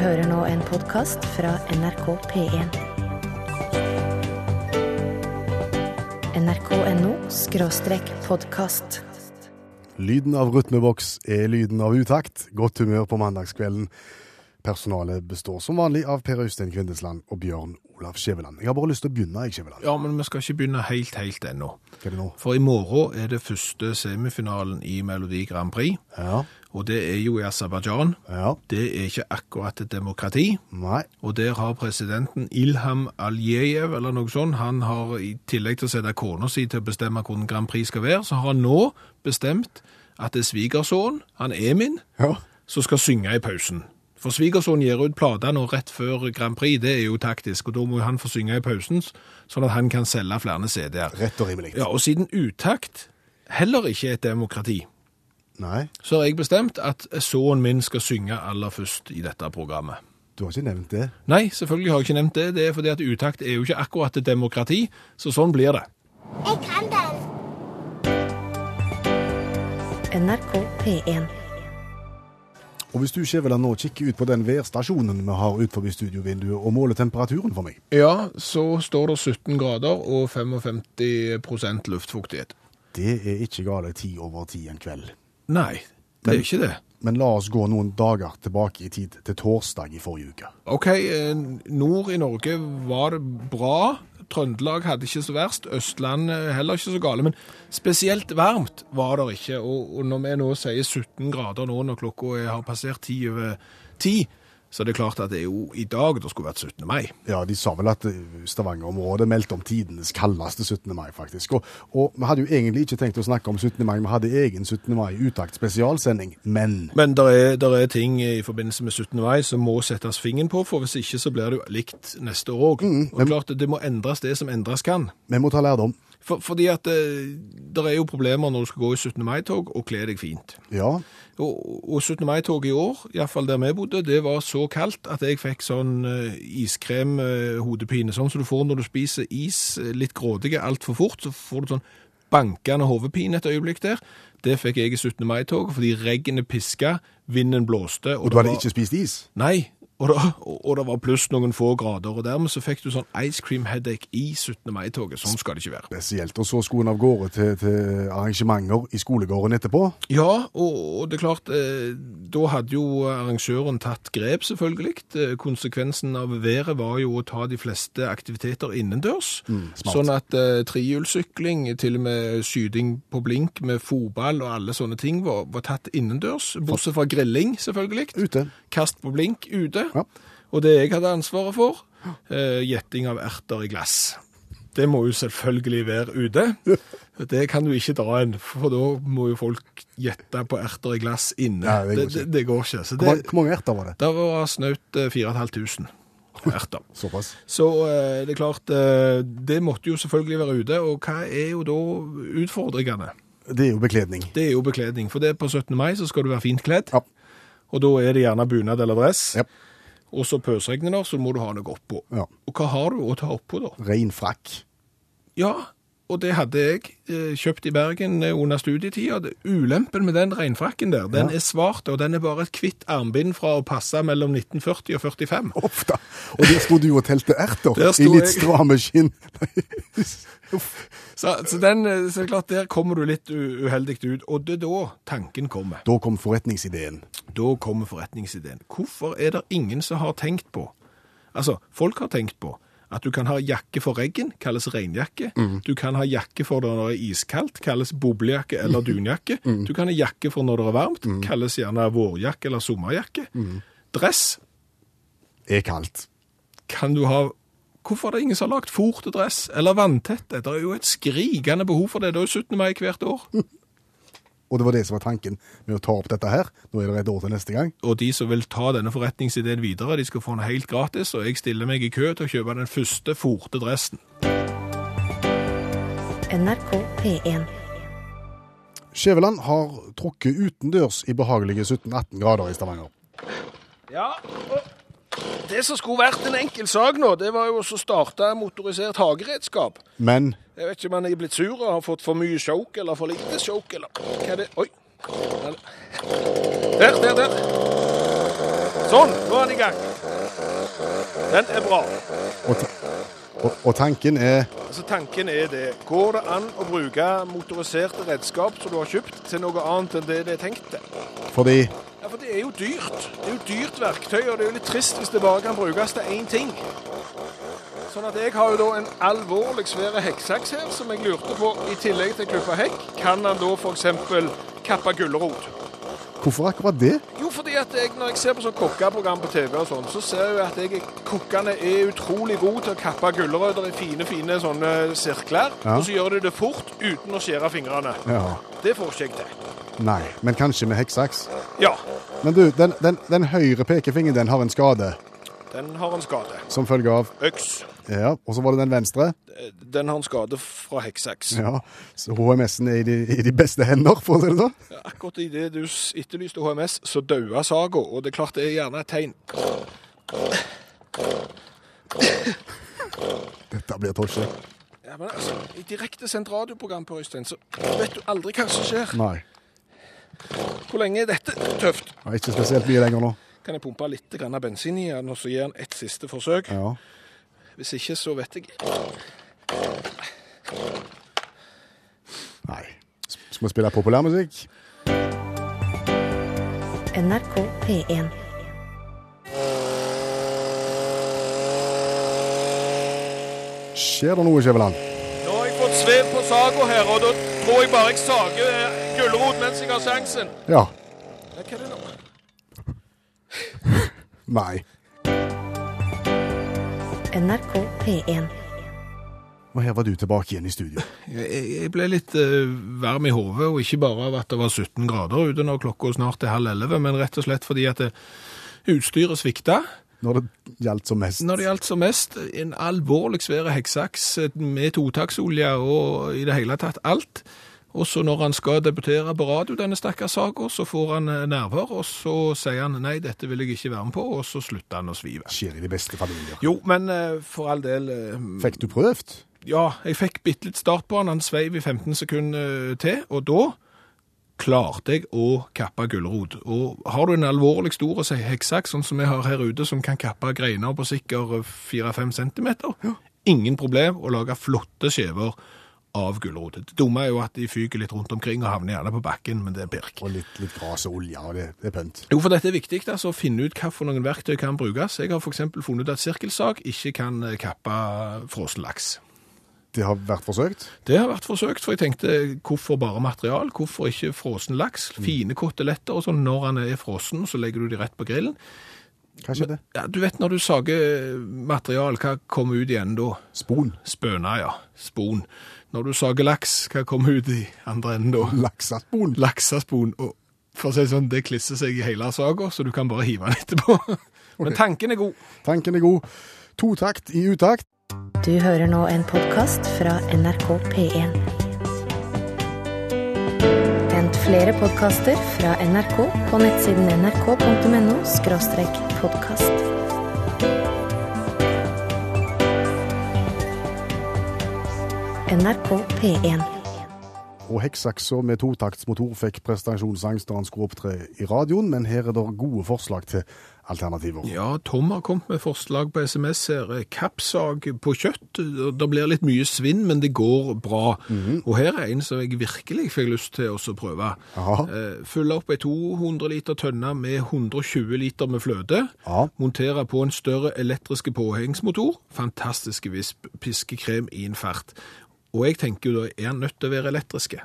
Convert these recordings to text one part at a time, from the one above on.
hører nå en podkast fra NRK P1. nrk.no skråstrek podkast. Lyden av rytmeboks er lyden av utakt. Godt humør på mandagskvelden. Personalet består som vanlig av Per Øystein Kvindesland og Bjørn Olav Skjæveland. Jeg har bare lyst til å begynne, jeg, Skjæveland. Ja, men vi skal ikke begynne helt, helt ennå. Hva er det nå? For i morgen er det første semifinalen i Melodi Grand Prix, Ja, og det er jo i Aserbajdsjan. ja, Det er ikke akkurat et demokrati, nei. og der har presidenten Ilham Aljejev eller noe sånt, han har i tillegg til å sette kona si til å bestemme hvordan Grand Prix skal være, så har han nå bestemt at det er svigersønnen, han Emin, Ja, som skal synge i pausen. For svigersønnen gir ut plater nå rett før Grand Prix, det er jo taktisk, og da må han få synge i pausen, sånn at han kan selge flere CD-er. rett og rimelig. Ja, og siden utakt heller ikke er et demokrati, Nei, så har jeg bestemt at sønnen min skal synge aller først i dette programmet. du har ikke nevnt det. Nei, selvfølgelig har jeg ikke nevnt det. Det er fordi at utakt er jo ikke akkurat et demokrati, så sånn blir det. Jeg kan den. NRK P1. Og hvis du, Skjæveland, nå kikker ut på den værstasjonen vi har utenfor studiovinduet og måler temperaturen for meg. Ja, så står det 17 grader og 55% luftfuktighet. Det er ikke gale ti over ti en kveld. Nei, det er jo ikke det. Men la oss gå noen dager tilbake i tid, til torsdag i forrige uke. Ok, eh, nord i Norge var det bra. Trøndelag hadde ikke så verst. Østland eh, heller ikke så gale. Men spesielt varmt var det ikke. Og, når vi nå sier 17 grader nå når klokka har passert ti over 10, så det er klart at det er jo i dag det skulle vært 17. mai. Ja, de sa vel at eh, Stavanger-området meldte om tidenes kaldeste 17. mai, faktisk. Og, og vi hadde jo egentlig ikke tenkt å snakke om 17. mai, vi hadde egen 17. mai utakt spesialsending, men Men det er, er ting i forbindelse med 17. mai som må settes fingeren på, for hvis ikke så blir det jo likt neste år òg. og klart det må endres det som endres kan. vi må ta lærdom. For, fordi at eh, det er jo problemer når du skal gå i 17. mai-tog og kle deg fint. Ja, Og, og 17. mai-toget i år, iallfall der vi bodde, det var så kaldt at jeg fikk sånn uh, iskrem-hodepine. sånn som du får når du spiser is eh, litt grådige altfor fort. Så får du sånn bankende hodepine et øyeblikk der. Det fikk jeg i 17. mai-toget fordi regnet piska, vinden blåste. og du hadde var- ikke spist is? Nei. Og det, og, det var pluss noen få grader, og dermed så fikk du sånn ice cream headache i 17. mai-toget. Sånn skal det ikke være. Spesielt. Og så skulle en av gårde til, til arrangementer i skolegården etterpå. Ja, og, og det er klart, eh, da hadde jo arrangøren tatt grep selvfølgelig. Eh, konsekvensen av været var jo å ta de fleste aktiviteter innendørs. Mm, sånn at eh, trihjulssykling, til og med skyting på blink med fotball og alle sånne ting var, var tatt innendørs. Bortsett fra grilling, selvfølgelig. Ute. Kast på blink ute. Ja. Og det jeg hadde ansvaret for, eh, gjetting av erter i glass. Det må jo selvfølgelig være ute. Det kan du ikke dra inn, for da må jo folk gjette på erter i glass inne. Nei, det går det, det, går ikke. Så det, hvor mange erter var det? det var snaut eh, 4500 erter. Såpass. Så eh, det er klart, eh, det måtte jo selvfølgelig være ute, og hva er jo da utfordringene? Det er jo bekledning. Det er jo bekledning, for det er på 17. mai så skal du være fint kledd, Ja. og da er det gjerne bunad eller dress. Ja. Og så pøsregner det, så må du ha noe oppå. Ja. Og hva har du å ta oppå da? Rein frakk. Ja, og det hadde jeg eh, kjøpt i Bergen eh, under studietida. Ulempen med den regnfrakken der, den Ja. er svart, og den er bare et kvitt armbind fra å passe mellom 1940 og 45. Ofte. Og der sto du og telte erter i litt jeg. stramme skinn. Så, så, den, eh, så klart, der kommer du litt uheldig ut, og det er da tanken kommer. Da kom forretningsideen. Da kommer forretningsideen. Hvorfor er det ingen som har tenkt på Altså, folk har tenkt på at du kan ha jakke for regn, kalles regnjakke. Du kan ha jakke for når det er iskaldt, kalles boblejakke eller dunjakke. Du kan ha jakke for når det er varmt, kalles gjerne vårjakke eller sommerjakke. Dress Er kaldt. kan du ha Hvorfor er det ingen som har lagt fôr til dress, eller vanntette? Det er jo et skrikende behov for det. Det er jo 17. mai hvert år. Og det var det som var tanken med å ta opp dette her. Nå er det et år til neste gang. Og de som vil ta denne forretningsideen videre, de skal få den helt gratis, og jeg stiller meg i kø til å kjøpe den første forte dressen. NRK P1. Skjæveland har trukket utendørs i behagelige 17-18 grader i Stavanger. Ja, og det som skulle vært en enkel sak nå, det var jo å starte motorisert hageredskap. Men Jeg vet ikke om han er blitt sur og har fått for mye sjokk eller for lite sjokk eller hva er det? Oi. Der, der, der. Sånn, nå er den i gang. Den er bra. Og, ta- og, og tanken er Altså Tanken er det. Går det an å bruke motoriserte redskap som du har kjøpt, til noe annet enn det det er tenkt til? fordi Ja, for det er jo dyrt. Det er jo dyrt verktøy, og det er jo litt trist hvis det bare kan brukes til én ting. Sånn at jeg har jo da en alvorlig svær hekksaks her, som jeg lurte på, i tillegg til å klippe hekk, kan han da f.eks. kappe gulrot? Hvorfor akkurat det? Jo, fordi at jeg, når jeg ser på sånn kokkeprogram på TV og sånn, så ser jeg at jeg, kokkene er utrolig gode til å kappe gulrøtter i fine, fine sånne sirkler, Ja. og så gjør de det fort uten å skjære fingrene. Ja. Det får ikke jeg til. Nei, men kanskje med hekksaks. Ja, Men du, den, den, den høyre pekefingeren den har en skade den har en skade. som følge av Øks. Ja, og så var det den venstre. Den har en skade fra hekksaks. Ja, så HMS-en er i de, i de beste hender, for å si det sånn. Akkurat i det du etterlyste HMS, så daua saga, og det er klart det er gjerne et tegn. Dette blir tosje. Ja, men altså, I direkte sendt radioprogram på Øystein, så vet du aldri hva som skjer. Nei, Hvor lenge er dette tøft? er ikke spesielt mye lenger nå. Kan jeg pumpe litt grann bensin i den, og så gir den et siste forsøk? Ja. Hvis ikke, så vet jeg Nei. Skal vi spille populærmusikk? NRK P1. Skjer det noe, Skjæveland? Nå har jeg fått svev på saga her, og da tror jeg bare jeg sager eh, gulrot mens jeg har sjansen. Ja. Ja, hva er det nå? Nei. NRK P1. Og her var du tilbake igjen i studio. Jeg, jeg ble litt eh, varm i hodet, og ikke bare av at det var 17 grader ute når klokka snart er halv elleve, men rett og slett fordi at det, utstyret svikta. Når det gjaldt som mest. Når det gjaldt som mest, en alvorlig svær heksaks med totaksolje og i det hele tatt alt. Og så når han skal debutere på radio, denne stakkars saka, så får han eh, nerver, og så sier han nei, dette vil jeg ikke være med på, og så slutter han å svive. Skjer i de beste familier. Jo, men eh, for all del eh, Fikk du prøvd? Ja, jeg fikk bitte litt start på han. Han sveiv i 15 sekunder til, og da klarte jeg å kappe gulrot. Og har du en alvorlig stor og hekksaks, sånn som vi har her ute, som kan kappe greiner på sikkert 4-5 centimeter, ingen problem å lage flotte skjever av gulrot. Det dumme er jo at de fyker litt rundt omkring og havner gjerne på bakken, men det er pirk. Og litt, litt gras og olje, og det, det er pønt. Jo, for dette er viktig, altså, å finne ut hva for noen verktøy kan brukes. Jeg har eksempel funnet ut at sirkelsag ikke kan eh, kappe frossen laks. Det har vært forsøkt. Det har vært forsøkt, for jeg tenkte hvorfor bare material? Hvorfor ikke frossen laks? Fine koteletter og sånn. Når han er frossen, så legger du de rett på grillen. Hva skjedde? Ja, du vet når du sager material, hva kommer ut igjen da? Spon. Spøna, ja. Spon. Når du sager laks, hva kommer ut i andre enden da? Laksespon. Laksespon. Og for å si sånn, det klisser seg i hele saga, så du kan bare hive den etterpå. Men tanken er god. Tanken er god. Totakt i utakt. Du hører nå en podkast fra NRK P1. Hent flere podkaster fra NRK på nettsiden nrk.no podkast. NRK P1. Og hekksaksa med totaktsmotor fikk prestasjonsangst da han skulle opptre i radioen, men her er det gode forslag til alternativer. Ja, Tom har kommet med forslag på SMS her. Kappsag på kjøtt. Det blir litt mye svinn, men det går bra. Og her er en som jeg virkelig fikk lyst til å prøve. Eh, Fylle opp ei 200 liter tønne med 120 liter med fløte. Ja. Montere på en større elektriske påhengsmotor. Fantastiske visp. Piskekrem i en fart. Og jeg tenker jo da, er den nødt til å være elektriske?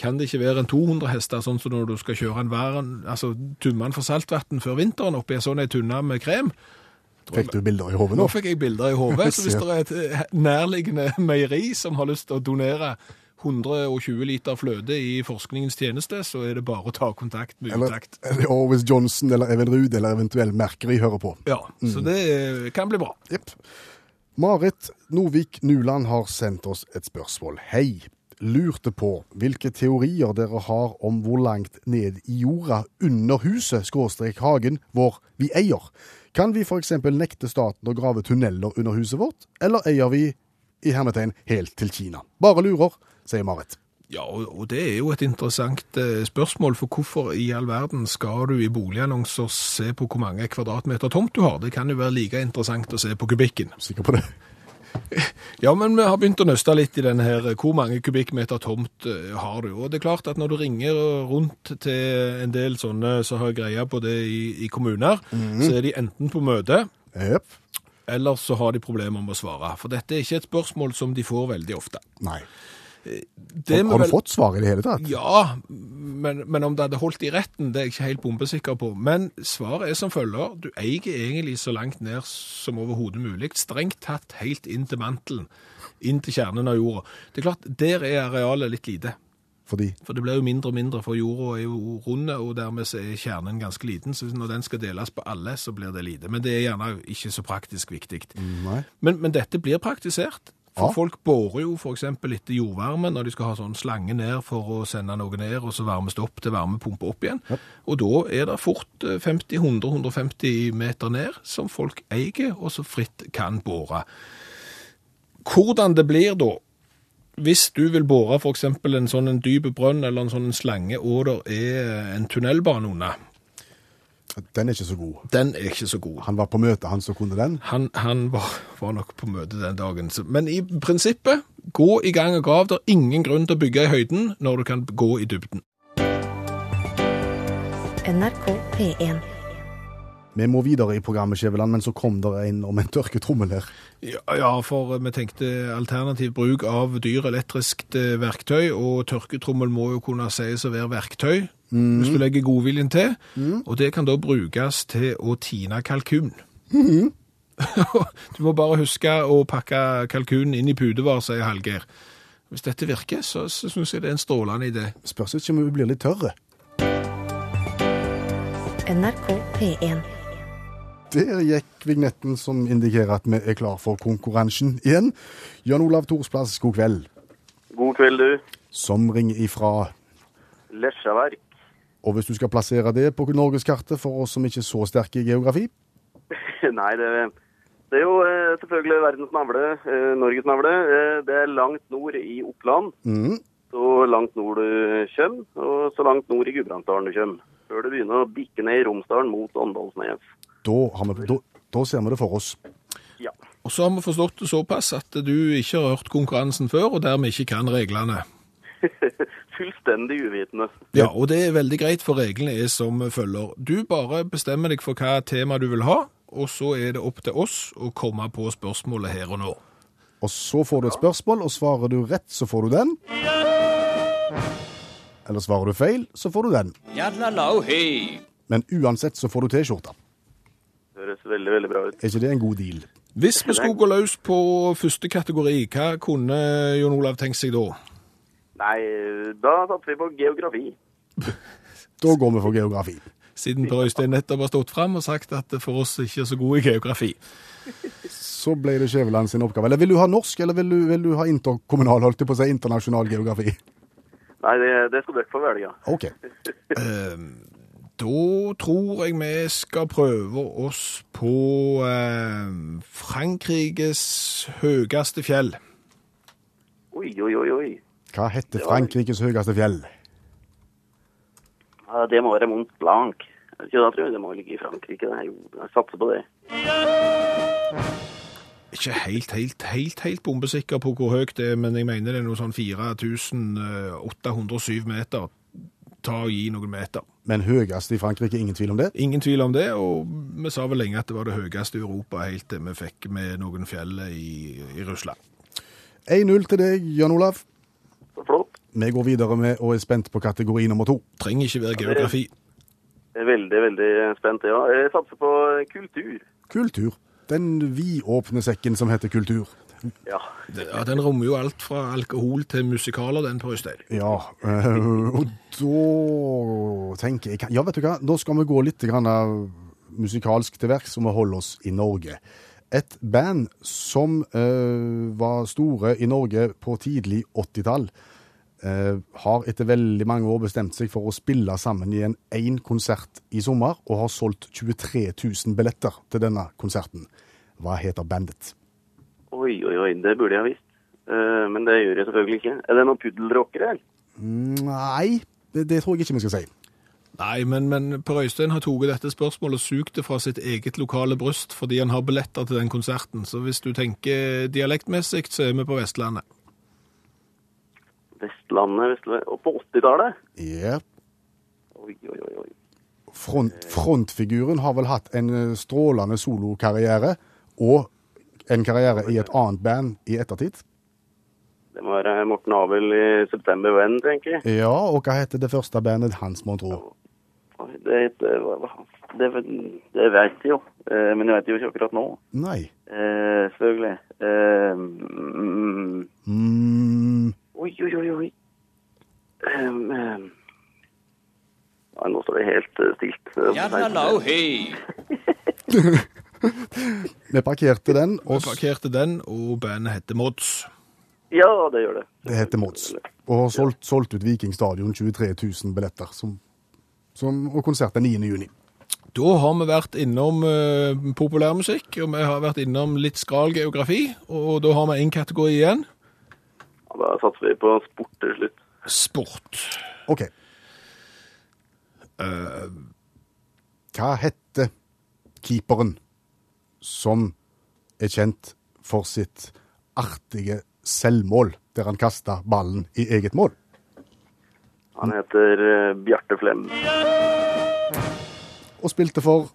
Kan det ikke være en 200 hester, sånn som når du skal kjøre en væren, altså tummen for saltvann før vinteren oppi en sånn ei tunne med krem? Fikk du bilder i hodet Nå nå? fikk jeg bilder i hodet, så hvis det er et eh, nærliggende meieri som har lyst til å donere 120 liter fløte i forskningens tjeneste, så er det bare å ta kontakt med Utakt. Eller Orwis Johnson eller Even Ruud eller eventuelt Merkeri hører på? Ja, så det kan bli bra. Jepp. Marit Novik Nuland har sendt oss et spørsmål. Hei. Lurte på hvilke teorier dere har om hvor langt ned i jorda under huset, skråstrek hagen, vår vi eier. Kan vi f.eks. nekte staten å grave tunneler under huset vårt, eller eier vi i hermetegn helt til Kina? Bare lurer, sier Marit. Ja, og, det er jo et interessant eh, spørsmål, for hvorfor i all verden skal du i boligannonser se på hvor mange kvadratmeter tomt du har? Det kan jo være like interessant å se på kubikken. Sikker på det? Ja, men vi har begynt å nøste litt i denne her, hvor mange kubikkmeter tomt eh, har du? Og det er klart at når du ringer rundt til en del sånne som har greia på det i, i kommuner, så er de enten på møte, yep. eller så har de problemer med å svare. For dette er ikke et spørsmål som de får veldig ofte. Nei. Det Har, du vel- fått svar i det hele tatt? Ja, men, men om det hadde holdt i retten, det er jeg ikke helt bombesikker på. Men svaret er som følger. Du eier egentlig så langt ned som overhodet mulig. Strengt tatt helt inn til mantelen. Inn til kjernen av jorda. Det er klart, der er arealet litt lite. Fordi For det blir jo mindre og mindre, for jorda er jo runde, og dermed så er kjernen ganske liten. Så når den skal deles på alle, så blir det lite. Men det er gjerne ikke så praktisk viktig. Men, men dette blir praktisert. For Ja. folk borer jo f.eks. etter jordvarme når de skal ha sånn slange ned for å sende noe ned, og så varmes det opp til varmepumpe opp igjen. Og da er det fort eh, 50-100-150 meter ned som folk eier, og så fritt kan bore. Hvordan det blir da, hvis du vil bore f.eks. en sånn en dyp brønn eller en sånn en slange, og det er en tunnelbane under, Den er ikke så god. den er ikke så god. Han var på møte, han som kunne den. Han, han var, var nok på møte den dagen. Men i prinsippet, gå i gang og grav. Det er ingen grunn til å bygge i høyden når du kan gå i dybden. NRK P1. Vi må videre i programmet, Skjæveland, men så kom det en om en tørketrommel her. Ja, ja, for vi tenkte alternativ bruk av dyr elektriskt eh, verktøy, og tørketrommel må jo kunne sies å være verktøy, hvis du legger godviljen til. Og det kan da brukes til å tine kalkun. du må bare huske å pakke kalkunen inn i pudevar, sier Hallgeir. Hvis dette virker, så, så syns jeg det er en strålende idé. Spørs ikke om vi blir litt tørre. NRK P1. Der gikk vignetten som indikerer at vi er klar for konkurransen igjen. Jan Olav Thorsplass, god kveld. God kveld, du. Som ringer ifra Lesjaverk. Og hvis du skal plassere det på norgeskartet for oss som ikke er så sterke i geografi Nei, det, det er jo eh, selvfølgelig verdens navle, eh, Norges navle. Eh, det er langt nord i Oppland. Mm. Så langt nord du kommer, og så langt nord i Gudbrandsdalen du kommer. Før du begynner å bikke ned i Romsdalen mot Åndalsnes. Da, har vi, da, da ser vi det for oss. Ja. Og så har vi forstått det såpass at du ikke har hørt konkurransen før, og dermed ikke kan reglene. Fullstendig uvitende. Ja, og det er veldig greit, for reglene er som følger. Du bare bestemmer deg for hva tema du vil ha, og så er det opp til oss å komme på spørsmålet her og nå. Og så får du et spørsmål, og svarer du rett, så får du den. Eller svarer du feil, så får du den. Men uansett så får du T-skjorta. Høres veldig, veldig bra ut. Er ikke det en god deal? Hvis vi skulle gå løs på første kategori, hva kunne Jon Olav tenkt seg da? Nei, da satser vi på geografi. Da går vi for geografi. Siden Per Øystein nettopp har stått fram og sagt at for oss ikke er så god i geografi. Så ble det Skjæveland sin oppgave. Eller vil du ha norsk, eller vil du, vil du ha interkommunal, holdt jeg på å si, internasjonal geografi? Nei, det, det skal dere få velge. OK. Eh, Da tror jeg vi skal prøve oss på eh, Frankrikes høyeste fjell. Oi, oi, oi, oi. Hva heter Frankrikes høyeste fjell? Ja, det må være Mont Blanc. Jeg tror jeg det må ligge i Frankrike. Det jo, jeg satser på det. Ikke helt, helt, helt, helt bombesikker på hvor høyt det er, men jeg mener det er noe sånn 4807 meter. Ta og gi noen meter. Men høyest i Frankrike, ingen tvil om det? Ingen tvil om det, og vi sa vel lenge at det var det høyeste i Europa, helt til vi fikk med noen fjell i, i Russland. 1-0 til deg, Jan Olav. Flott. Vi går videre med og er spent på kategori nummer to. Trenger ikke være geografi. Jeg er veldig, veldig spent, ja. Jeg satser på kultur. Kultur. Den vidåpne sekken som heter kultur. Ja. Det- Ja, den rommer jo alt fra alkohol til musikaler, den på Øystein. Ja, øh, og da tenker jeg Ja, vet du hva, da skal vi gå litt grann av musikalsk til verks og vi holder oss i Norge. Et band som øh, var store i Norge på tidlig 80-tall, øh, har etter veldig mange år bestemt seg for å spille sammen i en én konsert i sommer, og har solgt 23 000 billetter til denne konserten. Hva heter bandet? Oi, oi, oi, det burde jeg ha visst. Eh, men det gjør jeg selvfølgelig ikke. Er det noen puddelrockere? eller? Nei, det, det tror jeg ikke vi skal si. Nei, men, men Per Øystein har tatt dette spørsmålet og sugd det fra sitt eget lokale bryst fordi han har billetter til den konserten. Så hvis du tenker dialektmessig, så er vi på Vestlandet. Vestlandet, Vestlandet. Og på 80-tallet? Ja. Oi, oi, oi. oi. Front, frontfiguren har vel hatt en eh, strålende solokarriere og en karriere i et annet band i ettertid. Det må være Morten Abel i September Venn, tenker jeg. Ja, og hva heter det første bandet hans, mon tro? Det heter Det, det vet jeg jo, eh, men jeg vet jo ikke akkurat nå. Nei. Eh, selvfølgelig. Eh, mm, Mm, oi, oi, oi, oi. Um, um. Nei, nå står det helt stilt. Ja, hallo, stilt. Vi parkerte den, og Vi parkerte den, og bandet heter Mods. Ja, det gjør det. det heter Mods. Og har solgt, solgt ut Viking Stadion 23 000 billetter, som, som, og konsert den 9. juni. Da har vi vært innom uh, populærmusikk, og vi har vært innom litt skral geografi, og da har vi en kategori igjen. Ja, da satser vi på sport til slutt. Sport. OK. Uh, Hva heter keeperen som er kjent for sitt artige selvmål, der han kasta ballen i eget mål? Han heter eh, Bjarte Flem. Og spilte for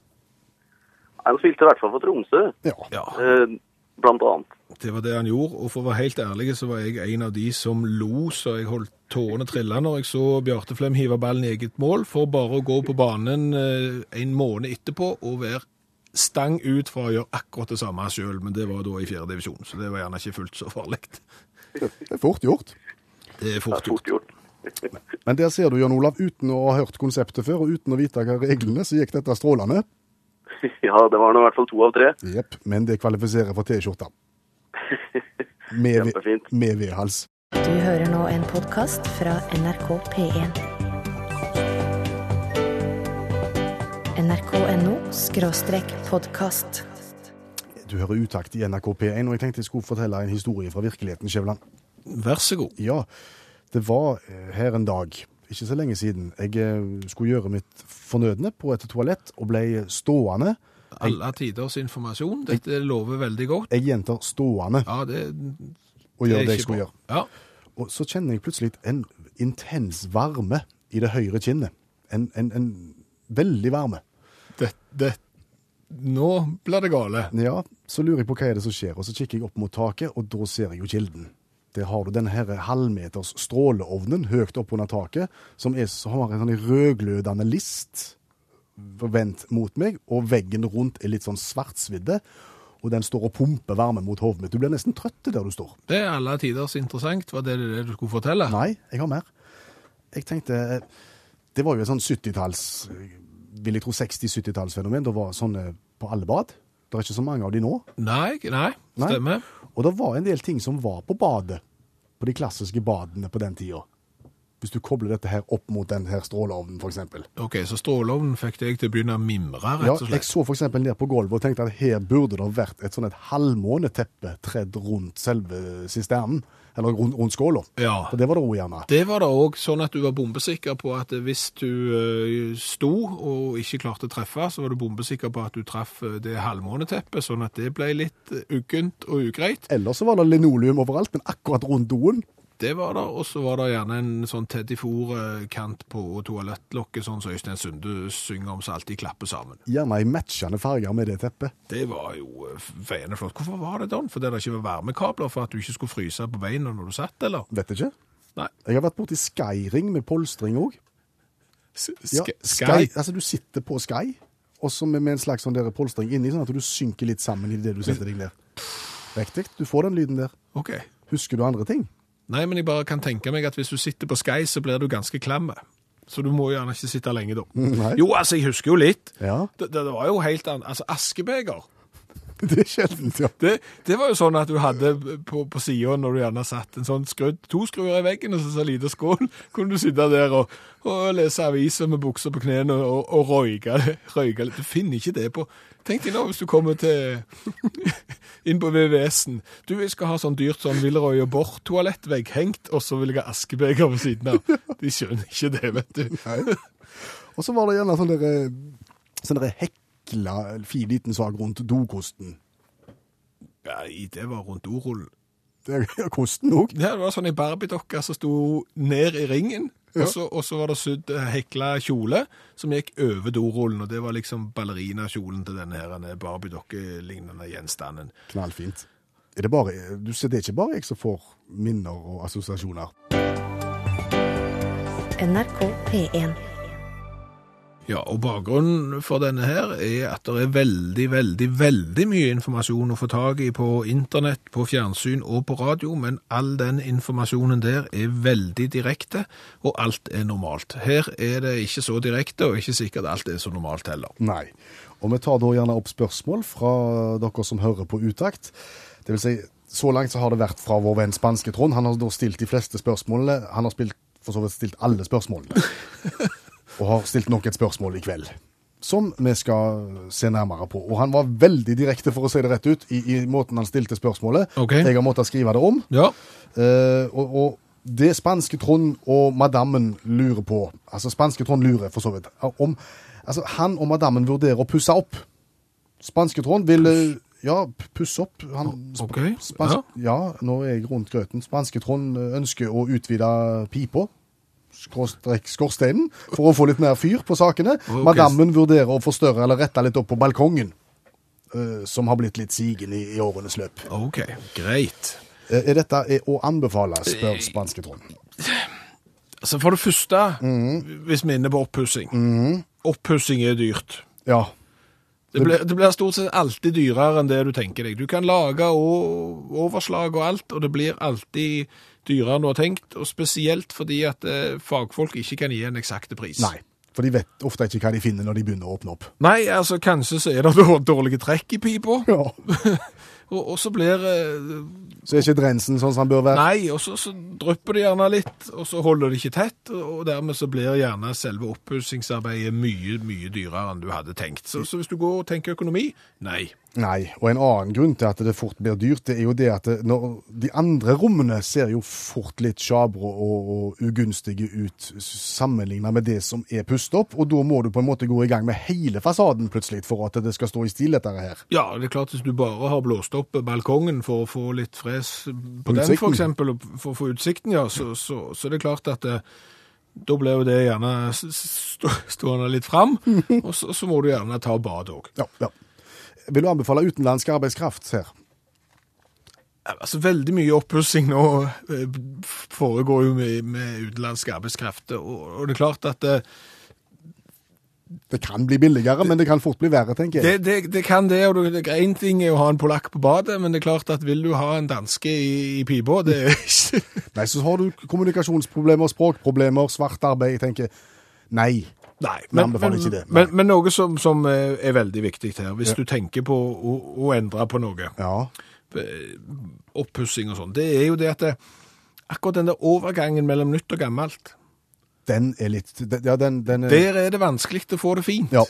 Han spilte i hvert fall for Tromsø, Ja. ja, eh, blant annet. det var det han gjorde, og for å være helt ærlig så var jeg en av de som lo så jeg holdt tårene trilla når jeg så Bjarte Flem hive ballen i eget mål, for bare å gå på banen eh, en måned etterpå og være stang ut for å gjøre akkurat det samme sjøl, men det var da i fjerde divisjon, så det var gjerne ikke fullt så farlig. Det er fort gjort. Det er Det er fort fort gjort. gjort. Men der ser du, Jan Olav, uten å ha hørt konseptet før, og uten å vite hva reglene, så gikk dette strålende. Ja, det var nå i hvert fall to av tre. Jepp, men det kvalifiserer for T-skjorta. Med, med vedhals. Du hører nå en podkast fra NRK P1. nrk.no podkast. Du hører utakt i NRK P1, og jeg tenkte jeg skulle fortelle en historie fra virkeligheten, Skjævland. Vær så god. Ja, det var eh, her en dag, ikke så lenge siden, jeg eh, skulle gjøre mitt fornødne på et toalett og ble stående. Alle tiders informasjon. Dette lover veldig godt. Jeg gjentar stående Ja, det, og gjør det jeg skulle gjøre. Ja, Og så kjenner jeg plutselig en intens varme i det høyre kinnet. En, en, en veldig varme. Det, det, nå blir det gale. Ja, så lurer jeg på hva er det som skjer, og så kikker jeg opp mot taket, og da ser jeg jo kilden. Der har du denne her halvmeters stråleovnen høyt opp under taket, som er, så har en sånn rødglødende list vendt mot meg, og veggen rundt er litt sånn svartsvidde, og den står og pumper varme mot hodet mitt. Du blir nesten trøtt der du står. Det er alle tiders interessant. Var det det du skulle fortelle? Nei, jeg har mer. Jeg tenkte Det var jo et sånn 70-talls Vil jeg tro 60-70-tallsfenomen. Da var sånne på alle bad. Det er ikke så mange av de nå. Nei, nei, Nei. stemmer. Og det var en del ting som var på badet. På de klassiske badene på den tida. Hvis du kobler dette her opp mot den her stråleovnen, f.eks. Ok, så stråleovnen fikk deg til å begynne å mimre, rett og slett? Ja, jeg så f.eks. ned på gulvet og tenkte at her burde det vært et sånn et halvmåneteppe tredd rundt selve sisternen. Eller rundt, rundt skåla. Ja. For det var det òg gjerne. Det var det òg sånn at du var bombesikker på at hvis du eh, sto og ikke klarte å treffe, så var du bombesikker på at du traff eh, det halvmåneteppet, sånn at det ble litt eh, uggent og ugreit. Ellers så var det linoleum overalt, men akkurat rundt doen Det var det, og så var det gjerne en sånn Teddy på toalettlokket, sånn som Øystein Sunde synger om, så alltid klapper sammen. Gjerne i matchende farger med det teppet. Det var jo eh, feiende flott. Hvorfor var det sånn? Fordi det ikke var varmekabler for at du ikke skulle fryse på beina når du satt, eller? Vet ikke. Nei. Jeg har vært borti Skyring med polstring òg. Ja, Sky? Altså, du sitter på Sky, og så med, med en slags sånn polstring inni, sånn at du synker litt sammen i det du setter deg ned. Riktig. Du får den lyden der. Ok. Husker du andre ting? Nei, men jeg bare kan tenke meg at hvis du sitter på Sky, så blir du ganske klamme. Så du må gjerne ikke sitte lenge da. Nei. Jo, altså, jeg husker jo litt. Ja, Det, det var jo helt annet. Altså, askebeger. det er sjeldent, ja. Det, det var jo sånn at du hadde på, på siden når du gjerne satt en sånn skrudd, to skruer i veggen og så så lite skål, kunne du sitte der og, og lese aviser med bukser på knærne og, og røyke, røyke litt. Du finner ikke det på Tenk deg nå hvis du kommer til inn på VVS-en. Du, jeg skal ha sånn dyrt sånn Villeroy og Borch-toalett vegghengt, og så vil jeg ha askebeger ved siden av. De skjønner ikke det, vet du. Nei. Og så var det gjerne sånn derre sånn der hekla fin liten sak rundt dokosten. Ja, det var rundt dorullen. Det er kosten òg. Det var sånn ei Barbie-dokke som sto ned i ringen, og, så, og så var det sydd eh, hekla kjole som gikk over dorullen, og det var liksom ballerinakjolen til denne her denne Barbie-dokke-lignende gjenstanden. Knallfint. Er det, bare, du ser, det er ikke bare jeg som får minner og assosiasjoner. NRK P1. Ja, og bakgrunnen for denne her er at det er veldig, veldig, veldig mye informasjon å få tak i på internett, på fjernsyn og på radio, men all den informasjonen der er veldig direkte, og alt er normalt. Her er det ikke så direkte, og ikke sikkert alt er så normalt heller. Nei. Og vi tar da gjerne opp spørsmål fra dere som hører på utakt. Det vil si, så langt så har det vært fra vår venn spanske Trond. Han har da stilt de fleste spørsmålene. Han har spilt, for så vidt stilt alle spørsmålene. og har stilt nok et spørsmål i kveld. Som vi skal se nærmere på. Og han var veldig direkte, for å si det rett ut, i, i måten han stilte spørsmålet. Okay. Jeg har måttet skrive det om. Ja, Eh, og, og det spanske Trond og madammen lurer på Altså spanske Trond lurer, for så vidt. Om altså, han og madammen vurderer å pusse opp. Spanske Trond vil eh, ja, puss opp. Han, ok. Spans ja. nå er jeg rundt grøten. Spanske Trond eh, ønsker å utvide pipa. Skorsteinen, for å få litt mer fyr på sakene. Okay. Madammen vurderer å forstørre eller rette litt opp på balkongen, eh, som har blitt litt sigen i, i årenes løp. ok, greit. Eh, Er dette er å anbefale, spør spanske Trond. Altså For det første, hvis vi er inne på oppussing. Oppussing er dyrt. Ja. Det blir, det blir stort sett alltid dyrere enn det du tenker deg. Du kan lage og overslag og alt, og det blir alltid dyrere enn du har tenkt. Og spesielt fordi at eh, fagfolk ikke kan gi en eksakte pris. Nei. For de vet ofte ikke hva de finner når de begynner å åpne opp. Nei, altså kanskje så er det dår- dårlige trekk i pipa, Ja. og, og så blir eh, Så er ikke drensen sånn som den bør være. Nei, og så, så drypper det gjerne litt, og så holder det ikke tett, og dermed så blir gjerne selve oppussingsarbeidet mye, mye dyrere enn du hadde tenkt. Så, så hvis du går og tenker økonomi, nei. Nei. Og en annen grunn til at det fort blir dyrt, det er jo det at det, når de andre rommene ser jo fort litt sjabre og, og ugunstige ut sammenlignet med det som er pustet opp, og da må du på en måte gå i gang med hele fasaden plutselig for at det skal stå i stil dette her. Ja, det er klart hvis du bare har blåst opp balkongen for å få litt fres på den for eksempel, for å få utsikten, ja, så, så, så det er klart at det, da blir jo det gjerne stående litt fram, og så, så må du gjerne ta bad også. Ja, ja. Vil du anbefale utenlandsk arbeidskraft her? Altså, veldig mye oppussing nå eh, foregår jo med, med utenlandsk arbeidskraft, og, og det er klart at det, Det kan bli billigere, men det kan fort bli verre, tenker jeg. det, det, det kan det, og Én ting er å ha en polakk på badet, men det er klart at vil du ha en danske i, i pipa, det er ikke... Nei, så har du kommunikasjonsproblemer, språkproblemer, svart arbeid. Jeg tenker nei. Nei, det. Nei. Men, men noe som, som er er veldig viktig her, hvis Ja. du tenker på å, å endre på noe, Ja. eh, oppussing og sånn, det er jo det at det, akkurat den der overgangen mellom nytt og gammelt, Den er litt Ja, den, den er, der er det vanskelig å få det fint. Ja.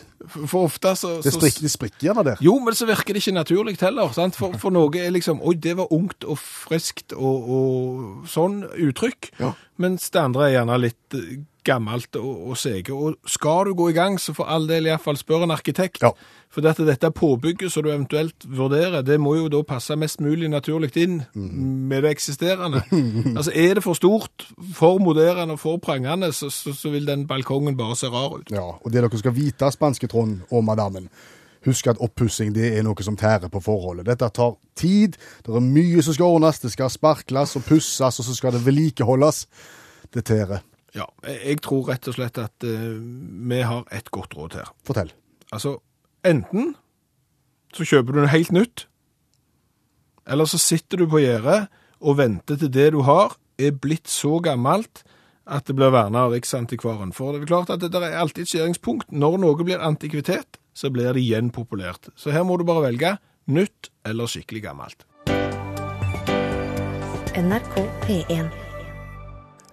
For, ofte så... det, så- sprikker, de sprikker gjerne der. Jo, men så virker det ikke naturlig heller. Sant? For, for noe er liksom Oi, det var ungt og friskt og, og sånn uttrykk. Ja. Mens det andre er gjerne litt eh, gammelt og, og sege. Og skal du gå i gang, så for all del iallfall spør en arkitekt. Ja. For dette, dette påbygget som du eventuelt vurderer, det må jo da passe mest mulig naturlig inn med det eksisterende. altså Er det for stort, for moderne og for prangende, så, så, så vil den balkongen bare se rar ut. Ja, og det dere skal vite, spanske Trond og madammen, husk at oppussing det er noe som tærer på forholdet. Dette tar tid, det er mye som skal ordnes, det skal sparkles og pusses, og så skal det vedlikeholdes. Det tærer. Ja, jeg, tror rett og slett at uh, vi har et godt råd her. Fortell. Altså, enten så kjøper du noe helt nytt, eller så sitter du på gjerdet og venter til det du har er blitt så gammelt at det blir vernet av Riksantikvaren. For det er klart at det der er alltid et skjæringspunkt. Når noe blir antikvitet, så blir det igjen populært. Så her må du bare velge nytt eller skikkelig gammelt. NRK P1.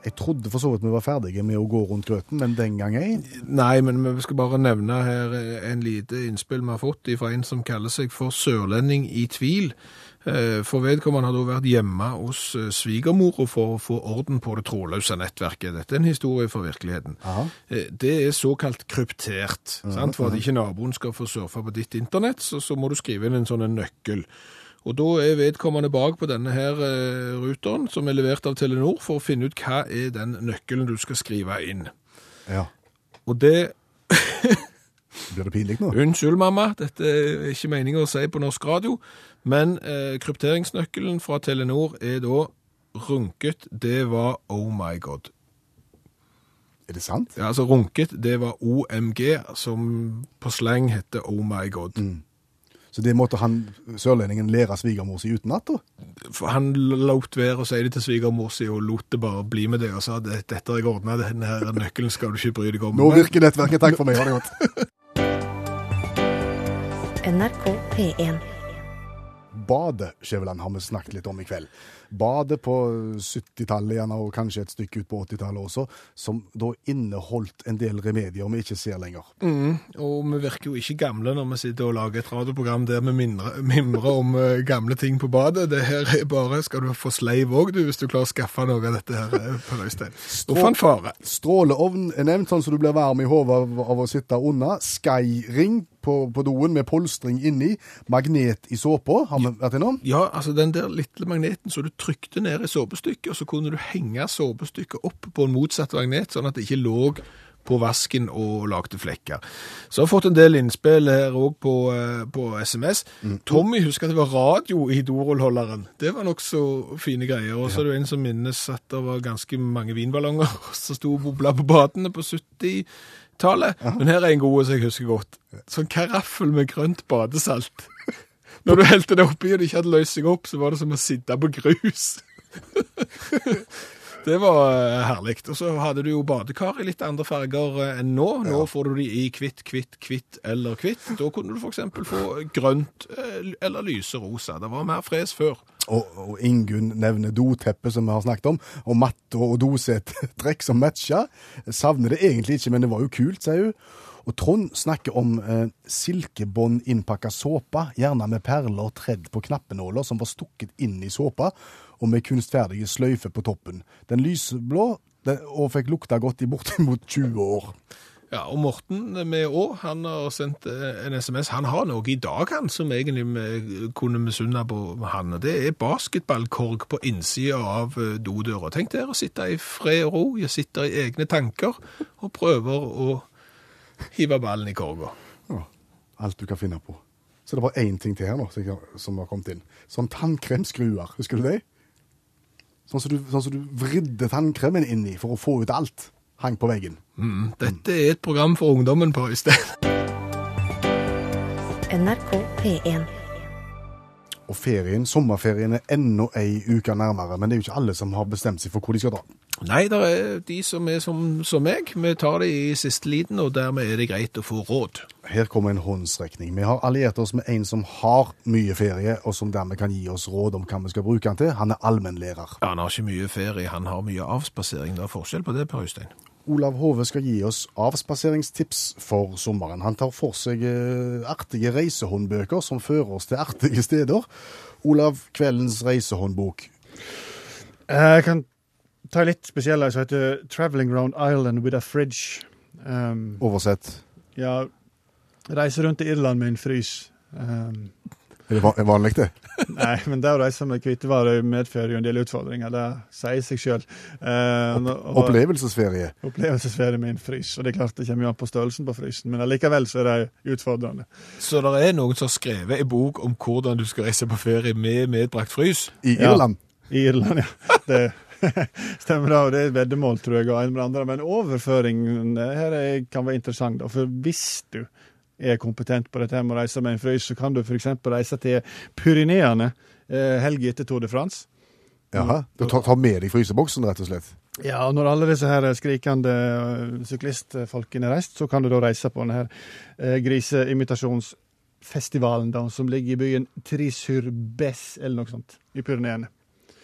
Jeg trodde for så vidt vi var ferdige med å gå rundt grøten, men den gang ei. Nei, men vi skal bare nevne her en lite innspill vi har fått fra en som kaller seg for sørlending i tvil. Eh, For vedkommende har da vært hjemme hos eh, svigermora for å få orden på det trådløse nettverket. Dette er en historie fra virkeligheten. Aha. Eh, Det er såkalt kryptert. sant? For at ikke naboen skal få surfe på ditt internett, så, så må du skrive inn en sånn nøkkel. Og da er vedkommende bak på denne her eh, ruteren, som er levert av Telenor, for å finne ut hva er den nøkkelen du skal skrive inn. Ja. Og det Blir det pinlig nå? Unnskyld, mamma, dette er ikke meningen å si på norsk radio, men eh, krypteringsnøkkelen fra Telenor er da runket, det var oh my god. Er det sant? Ja, altså runket, det var OMG, som på slang heter oh my god. Så det måtte han, sørlendingen, lære svigermor si utenat, han lot være å si det til svigermor si, og lot det bare bli med det, og sa at dette har jeg ordna, denne her nøkkelen skal du ikke bry deg om. Nå virker nettverket. Takk for meg, ha det godt. NRK P1. Badet, Skjæveland, har vi snakket litt om i kveld. Badet på 70-tallet gjerne, og kanskje et stykke ut på 80-tallet også, som da inneholdt en del remedier vi ikke ser lenger. Mm, og vi virker jo ikke gamle når vi sitter og lager et radioprogram der vi mimrer, om eh, gamle ting på badet. Det her er bare skal du få sleiv òg, du, hvis du klarer å skaffe noe av dette her, eh, Per Øystein. Og fanfare. Stråleovn er nevnt, sånn som du blir varm i hodet av, av å sitte unna. Skyring på, på doen med polstring inni. Magnet i såpa, har vi vært innom. Ja, altså den der lille magneten så du trykte ned i såpestykket, og så kunne du henge såpestykket opp på en motsatt magnet, sånn at det ikke lå på vasken og lagde flekker. Så har jeg fått en del innspill her òg på, eh, på SMS. Tommy husker at det var radio i dorullholderen. Det var nokså fine greier. Og så er det en som minnes at det var ganske mange vinballonger som sto og bobla på badene på 70-tallet. Men her er en god som jeg husker godt. Sånn karaffel med grønt badesalt. Når du helte det oppi og det ikke hadde løst seg opp, så var det som å sitte på grus. Det var eh, herlig. Og så hadde du jo badekar i litt andre farger eh, enn nå. Nå får du de i hvitt, hvitt, hvitt eller hvitt. Da kunne du f.eks. få grønt eller lyse rosa. Det var mer fres før. Og, og Ingunn nevner doteppe, som vi har snakket om, og matte og dosettrekk som matcher. Savner det egentlig ikke, men det var jo kult, sier hun. Og Trond snakker om eh, silkebånd innpakka såpe, gjerne med perler tredd på knappenåler som var stukket inn i såpa, og med kunstferdige sløyfer på toppen. Den lyseblå, den, og fikk lukta godt i bortimot 20 år. Ja, og Morten med Å, han har sendt eh, en SMS. Han har noe i dag, han, som egentlig vi kunne misunne på han. Det er basketballkorg på innsida av eh, dodøra. Tenk dere å sitte i fred og ro, jeg sitter i egne tanker og prøver å hive ballen i korga. Ja, alt du kan finne på. Så det var én ting til her nå som har kommet inn. Sånn tannkremskruer, husker du det? Sånn som du, sånn som du vridde tannkremen inn i for å få ut alt. Hang på veggen. Mm, dette er et program for ungdommen på Øystein. NRK P1. Og ferien, sommerferien er enda ei uke nærmere, men det er jo ikke alle som har bestemt seg for hvor de skal dra. Nei, det er de som er som, som meg. Vi tar det i siste liten, og dermed er det greit å få råd. Her kommer en håndsrekning. Vi har alliert oss med en som har mye ferie, og som dermed kan gi oss råd om hva vi skal bruke den til. Han er allmennlærer. Ja, Han har ikke mye ferie, han har mye avspasering. Det er forskjell på det, Per Øystein. Olav Hove skal gi oss avspaseringstips for sommeren. Han tar for seg eh, artige reisehåndbøker som fører oss til artige steder. Olav, kveldens reisehåndbok. Eh, Jeg kan ta litt spesiell som heter 'Traveling Round Island with a Fridge'. Um, Oversett. ja, reise rundt i Irland med en frys. Um, Er det va- vanlig, det? nei, men det å reise med hvitevarer medfører jo en del utfordringer. Det sier seg sjøl. Opplevelsesferie. Opplevelsesferie med en frys. Og det er klart det kommer jo an på størrelsen på frysen, men allikevel så er det utfordrende. Så det er noen som har skrevet en bok om hvordan du skal reise på ferie med medbrakt frys. I Irland? Ja. I Irland, ja. Det stemmer da, og det er et veddemål, tror jeg, og en med andre. Men overføringen her er, kan være interessant, da. For hvis du er kompetent på dette med å reise med en frys, så kan du f.eks. reise til Pyreneene eh, helga etter Tour de France. Jaha. Du tar, tar med deg fryseboksen, rett og slett. Ja, og når alle disse her skrikende eh, syklistfolkene er reist, så kan du da reise på denne her eh, griseimitasjonsfestivalen da, som ligger i byen Trisurbes, eller noe sånt, i Pyreneene.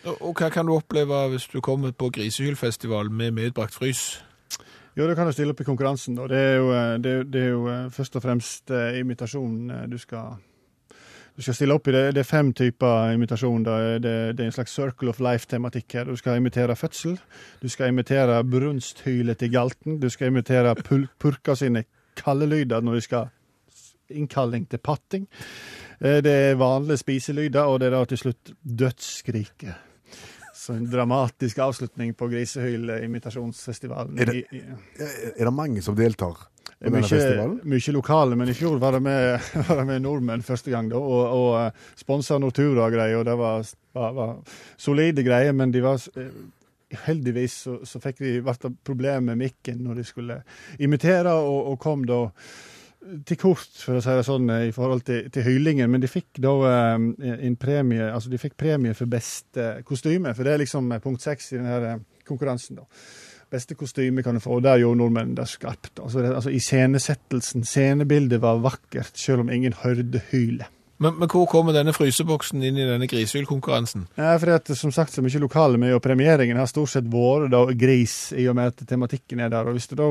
Og og hva kan du oppleve hvis du kommer på Grisehylfestival med medbrakt frys? Jo, da kan du stille opp i konkurransen. Da. Det, er jo, eh, det, det er jo eh, først og fremst eh, imitasjon du skal du skal stille opp i. Det, det er fem typer imitasjon. Da. Det, det er en slags circle of life-tematikk her. Du skal imitere fødsel, du skal imitere brunsthylet til galten, du skal imitere pul purka sine kallelyder når de skal innkalling til patting. Det er vanlige spiselyder, og det er da til slutt dødsskriket. Så en dramatisk avslutning på Grisehyl-imitasjonsfestivalen. Er Er det mange som deltar på denne mye, festivalen? mye lokale, men i fjor var det med, var det med nordmenn første gang, da, og, og eh, sponsa Nortura og greier, og det var, var, var solide greier, men de var eh, Heldigvis så, så fikk de ble det problem med mikken når de skulle imitere, og, og kom da til kort, for å si det sånn, i forhold til, til hylingen, men de fikk da eh, en premie, altså de fikk premie for beste kostyme, for det er liksom eh, punkt seks i denne eh, konkurransen, da. Beste kostyme kan du få, og der gjorde nordmennene det skarpt. Altså, det, altså Iscenesettelsen, scenebildet var vakkert, selv om ingen hørte hylet. Men, men hvor kommer denne fryseboksen inn i denne Grisehylkonkurransen? Ja, for at, som sagt, så mye lokale med, og premieringen har stort sett vært da gris, i og med at tematikken er der. Og hvis du da,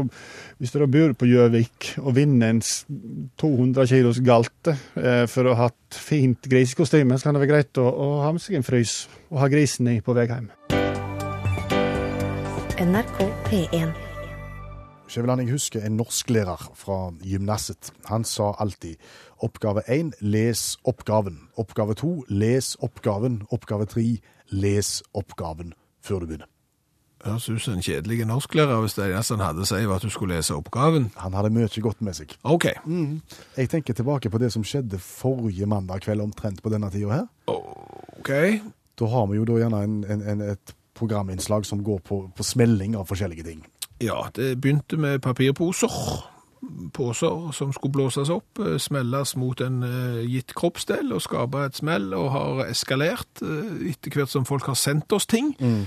hvis du da bor på Gjøvik og vinner en 200 kilos galte eh, for å ha hatt fint grisekostyme, så kan det være greit å, å ha med seg en frys og ha grisen i på vei hjem. NRK P1. Skjæveland, jeg husker en norsklærer fra gymnaset. Han sa alltid oppgave én, les oppgaven. Oppgave to, les oppgaven. Oppgave tre, les oppgaven før du begynner. Høres ut som en kjedelig norsklærer hvis det eneste han hadde å si var at du skulle lese oppgaven. Han hadde mye godt med seg. OK. Jeg tenker tilbake på det som skjedde forrige mandag kveld omtrent på denne tida her. OK. Da har vi jo da gjerne en, en, en, et programinnslag som går på, på smelling av forskjellige ting. Ja, det begynte med papirposer. Poser som skulle blåses opp, eh, smelles mot en eh, gitt kroppsdel og skape et smell, og har eskalert eh, etter hvert som folk har sendt oss ting. Mm.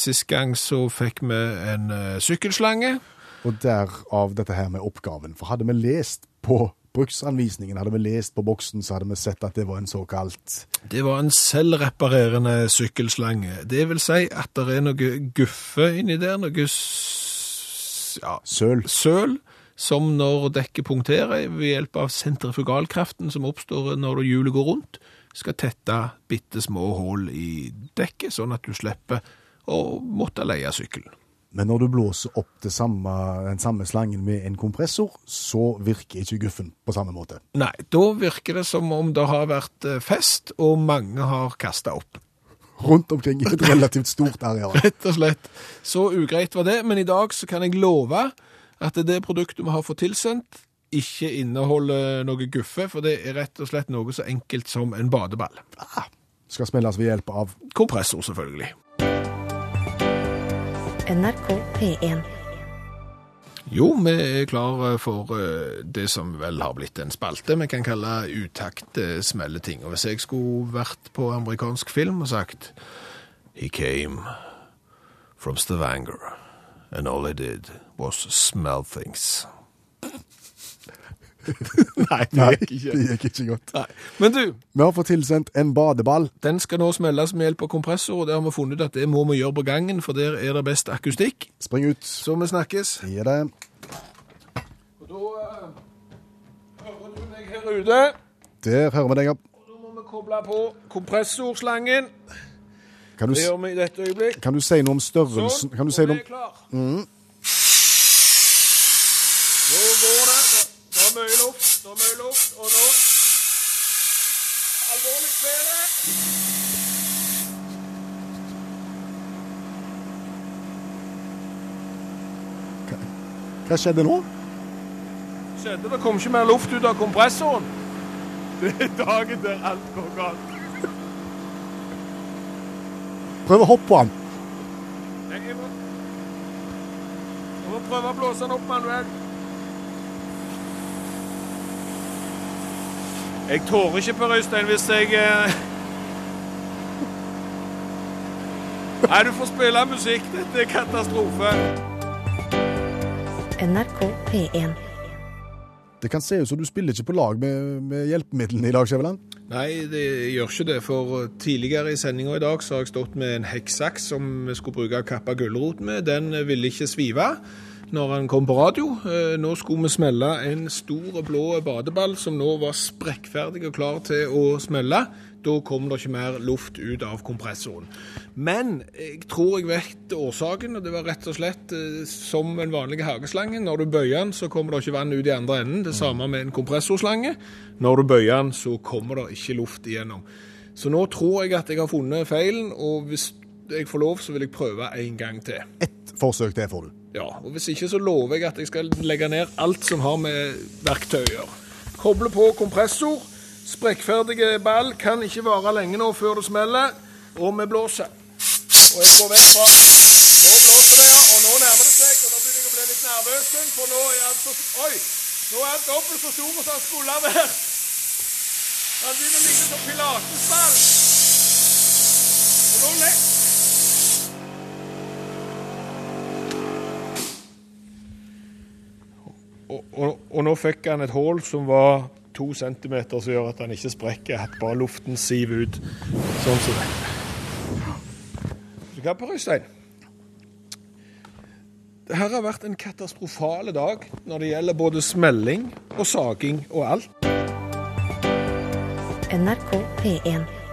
Sist gang så fikk vi en sykkelslange. Og derav dette her med oppgaven. For hadde vi lest på bruksanvisningen, hadde vi lest på boksen, så hadde vi sett at det var en såkalt Det var en selvreparerende sykkelslange. Det vil si at det er noe guffe inni der, noe ja, søl. søl, som når dekket punkterer ved hjelp av sentrifugalkraften som oppstår når hjulet går rundt, skal tette bitte små hull i dekket, sånn at du slipper å måtte leie sykkelen. Men når du blåser opp det samme, den samme slangen med en kompressor, så virker ikke guffen på samme måte. Nei, da virker det som om det har vært eh, fest, og mange har kasta opp. Rundt omkring i et relativt stort areal. Rett og slett. Så ugreit var det, men i dag så kan jeg love at det produktet vi har fått tilsendt, ikke inneholder noe guffe, for det er rett og slett noe så enkelt som en badeball. Skal smelles ved hjelp av Kompressor, selvfølgelig. NRK P1. Jo, vi er klar for eh, det som vel har blitt en spalte vi kan kalle utakt eh, smelleting. Og hvis jeg skulle vært på amerikansk film og sagt He came from Stavanger, and all he did was smell things. Nei, det gikk ikke. det gikk ikke godt. Nei. Men du, Vi har fått tilsendt en badeball. den skal nå smelles med hjelp av kompressor, og det har vi funnet ut at det må vi gjøre på gangen, for der er det best akustikk. Spring ut. Så vi snakkes. Gi det. Og da eh, hører du meg her ute. Der hører vi deg, ja. Da må vi koble på kompressorslangen. Kan du, Det gjør vi i dette øyeblikk. kan du si noe om størrelsen? Sånn, Kan du og si noe er klar. Mm. Nå går er mye luft, det er mye luft, og nå Alvorlig fede. Hva skjedde nå? Skjedde det kom ikke mer luft ut av kompressoren. Det er dagen der alt går galt. Prøv å hoppe på den. Jeg må prøve å blåse den opp manuelt. Jeg tårer ikke, Per Øystein, hvis jeg eh... Nei, du får spille musikk. Dette er katastrofe. NRK P1. Det kan se ut som du spiller ikke på lag med, med hjelpemidlene i dag, Skjæveland. Nei, det gjør ikke det. For tidligere i sendinga i dag så har jeg stått med en hekksaks som vi skulle bruke å kappe gulrot med. Den ville ikke svive når han kom på radio. Eh, Nå skulle vi smelle en stor blå badeball som nå var sprekkferdig og klar til å smelle. Da kom det ikke mer luft ut av kompressoren. Men jeg tror jeg vet årsaken, og det var rett og slett eh, som en vanlig hageslange. Når du bøyer den, så kommer det ikke vann ut i andre enden. Det samme med en kompressorslange. Når du bøyer den, så kommer det ikke luft igjennom. Så nå tror jeg at jeg har funnet feilen, og hvis jeg får lov, så vil jeg prøve en gang til. Ett forsøk til får du. Ja, og Hvis ikke så lover jeg at jeg skal legge ned alt som har med verktøy å gjøre. Koble på kompressor. Sprekkferdige ball kan ikke vare lenge nå før det smeller. Og vi blåser. Og jeg går vekk fra Nå blåser det, ja. Og nå nærmer det seg. Og nå begynner jeg å bli litt nervøs, for nå er han så Oi! Nå er han dobbelt så stor som han skulle ha vært. Han begynner å ligne som pilatesball. Og nå le og, og, nå fikk han et hull som var to centimeter, som gjør at han ikke sprekker, at bare luften siver ut. Sånn som det. Vet du hva, Per Øystein? Det her har vært en katastrofale dag når det gjelder både smelling og saging og alt. NRK P1.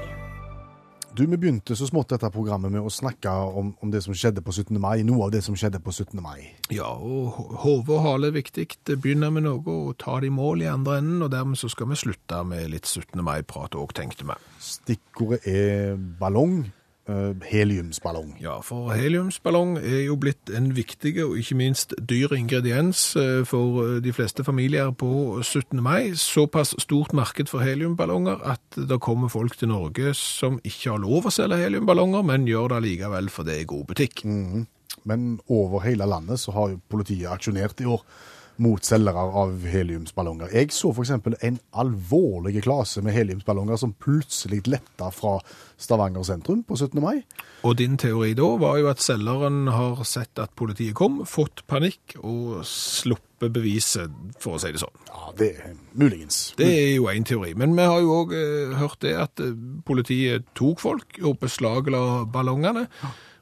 Du, Vi begynte så smått dette programmet med å snakke om, om det som skjedde på 17. mai. Noe av det som skjedde på 17. mai. Ja, og hode og hale er viktig. Det begynner med noe og tar det i mål i andre enden, og dermed så skal vi slutte med litt 17. mai-prat òg, tenkte vi. Stikkordet er ballong. Eh, heliumsballong. Ja, for heliumsballong er jo blitt en viktig og ikke minst dyr ingrediens eh, for eh, de fleste familier på 17. mai. Såpass stort marked for heliumballonger at det kommer folk til Norge som ikke har lov å selge heliumballonger, men gjør det likevel for det er god butikk. Men over hele landet så har jo politiet aksjonert i år mot selgere av heliumsballonger. Jeg så f.eks. en alvorlig klase med heliumsballonger som plutselig letta fra Stavanger sentrum på 17. mai. Og din teori da var jo at selgeren har sett at politiet kom, fått panikk og sluppet beviset, for å si det sånn. Ja, det er muligens. Det er jo en teori. Men vi har jo òg eh, hørt det at eh, politiet tok folk og beslagla ballongene.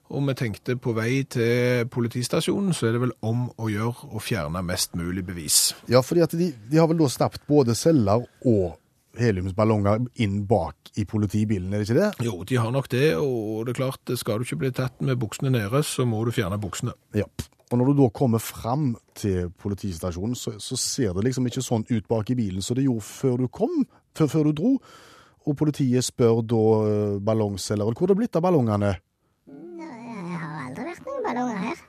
Og vi tenkte på vei til politistasjonen, så er det vel om å gjøre å fjerne mest mulig bevis. Ja, fordi at de, de har vel da stappet både celler og heliumsballonger inn bak i politibilen, er det ikke det? Jo, de har nok det, og det er klart, skal du ikke bli tatt med buksene nede, så må du fjerne buksene. Ja. Og når du da kommer fram til politistasjonen, så, så ser det liksom ikke sånn ut bak i bilen som det gjorde før du kom, før, før du dro. Og politiet spør da eh, ballongselgeren hvor det er blitt av ballongene. Vært noen ballonger her.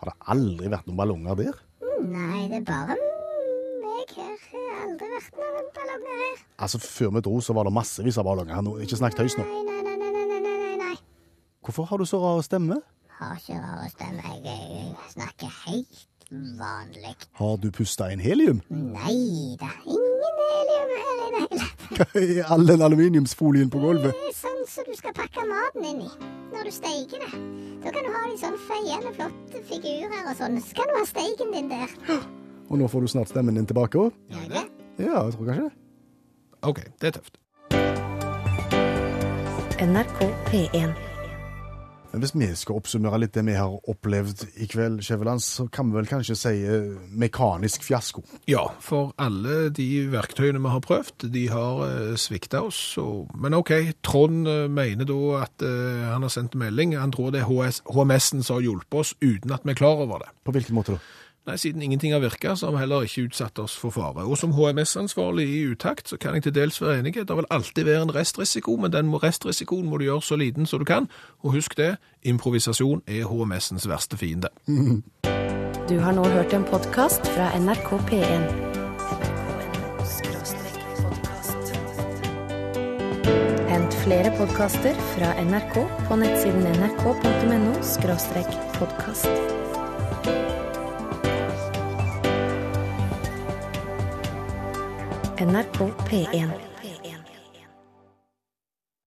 Har det aldri vært noen ballonger der? Nei, det er bare meg her. Jeg har aldri vært noen ballonger her. Altså, Før vi dro, så var det massevis av ballonger nå. Ikke snakk tøys nå. Nei, nei, nei, nei, nei, nei, nei, nei. Hvorfor har du så rar stemme? Har ikke rar stemme. Jeg, jeg snakker helt vanlig. Har du pusta inn helium? Nei da, ingen helium her i det hele tatt. Hva er all den aluminiumsfolien på gulvet? Det sånn som du skal pakke maten inn i når du steiker det. Da kan du ha de sånne feiende flotte figurer og sånn. Så kan du ha steiken din der. Og nå får du snart stemmen din tilbake òg? Du det? Ja, jeg tror kanskje det. OK, det er tøft. NRK P1. Men hvis vi skal oppsummere litt det vi har opplevd i kveld, Skjæveland, så kan vi vel kanskje si eh, mekanisk fiasko. Ja, for alle de verktøyene vi har prøvd, de har eh, svikta oss. Og, men OK, Trond eh, mener da at han har sendt melding. Han tror det er HMS-en som har hjulpet oss uten at vi er klar over det. På hvilken måte da? Nei, Siden ingenting har virka, så har vi heller ikke utsatt oss for fare. Og som HMS-ansvarlig i utakt, så kan jeg til dels være enig. Det vil alltid være en restrisiko, men den restrisikoen må du gjøre så liten som du kan. Og husk det, improvisasjon er HMS-ens verste fiende. Du har nå hørt en podkast fra NRK P1. Hent flere podkaster fra NRK på nettsiden nrk.no podkast. NRK P1.